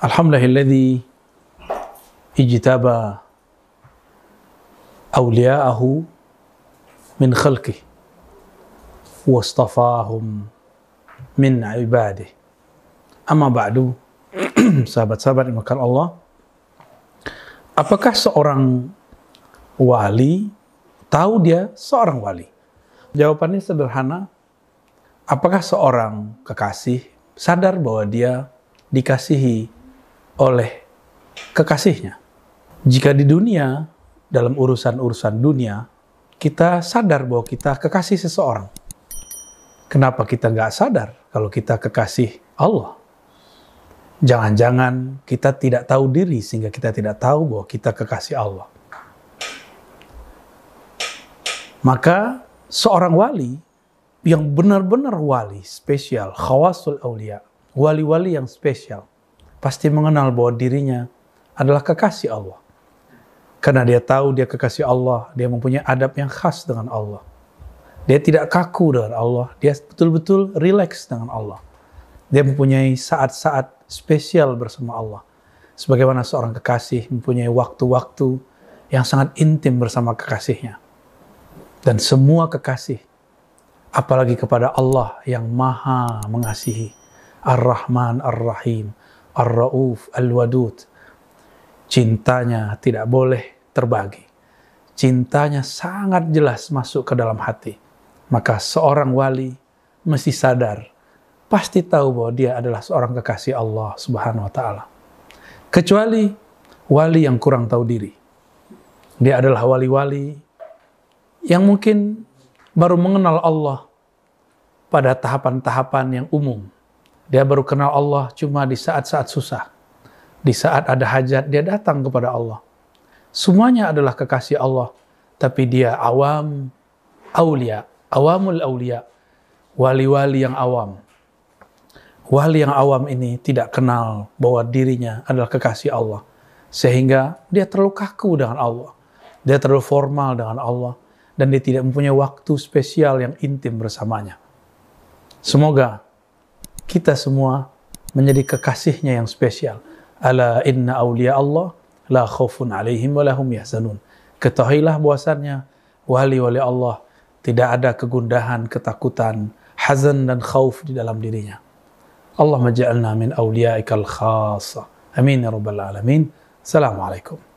Alhamdulillahilladzi ijtaba awliya'ahu min khalqih wastafahum min ibadih. Amma ba'du, sahabat-sahabat yang Allah, apakah seorang wali tahu dia seorang wali? Jawabannya sederhana, apakah seorang kekasih sadar bahwa dia dikasihi oleh kekasihnya. Jika di dunia, dalam urusan-urusan dunia, kita sadar bahwa kita kekasih seseorang. Kenapa kita nggak sadar kalau kita kekasih Allah? Jangan-jangan kita tidak tahu diri sehingga kita tidak tahu bahwa kita kekasih Allah. Maka seorang wali yang benar-benar wali spesial, khawasul aulia, wali-wali yang spesial, pasti mengenal bahwa dirinya adalah kekasih Allah. Karena dia tahu dia kekasih Allah, dia mempunyai adab yang khas dengan Allah. Dia tidak kaku dengan Allah, dia betul-betul rileks dengan Allah. Dia mempunyai saat-saat spesial bersama Allah. Sebagaimana seorang kekasih mempunyai waktu-waktu yang sangat intim bersama kekasihnya. Dan semua kekasih, apalagi kepada Allah yang maha mengasihi, Ar-Rahman, Ar-Rahim, Ar-Ra'uf, Al-Wadud. Cintanya tidak boleh terbagi. Cintanya sangat jelas masuk ke dalam hati. Maka seorang wali mesti sadar, pasti tahu bahwa dia adalah seorang kekasih Allah Subhanahu wa taala. Kecuali wali yang kurang tahu diri. Dia adalah wali-wali yang mungkin baru mengenal Allah pada tahapan-tahapan yang umum dia baru kenal Allah cuma di saat-saat susah. Di saat ada hajat, dia datang kepada Allah. Semuanya adalah kekasih Allah. Tapi dia awam, aulia, awamul aulia, wali-wali yang awam. Wali yang awam ini tidak kenal bahwa dirinya adalah kekasih Allah. Sehingga dia terlalu kaku dengan Allah. Dia terlalu formal dengan Allah. Dan dia tidak mempunyai waktu spesial yang intim bersamanya. Semoga kita semua menjadi kekasihnya yang spesial. Ala inna awliya Allah la khaufun alaihim wa lahum yahzanun. Ketahuilah bahwasannya wali-wali Allah tidak ada kegundahan, ketakutan, hazan dan khauf di dalam dirinya. Allah maja'alna min awliyaikal khasa. Amin ya rabbal alamin. Assalamualaikum.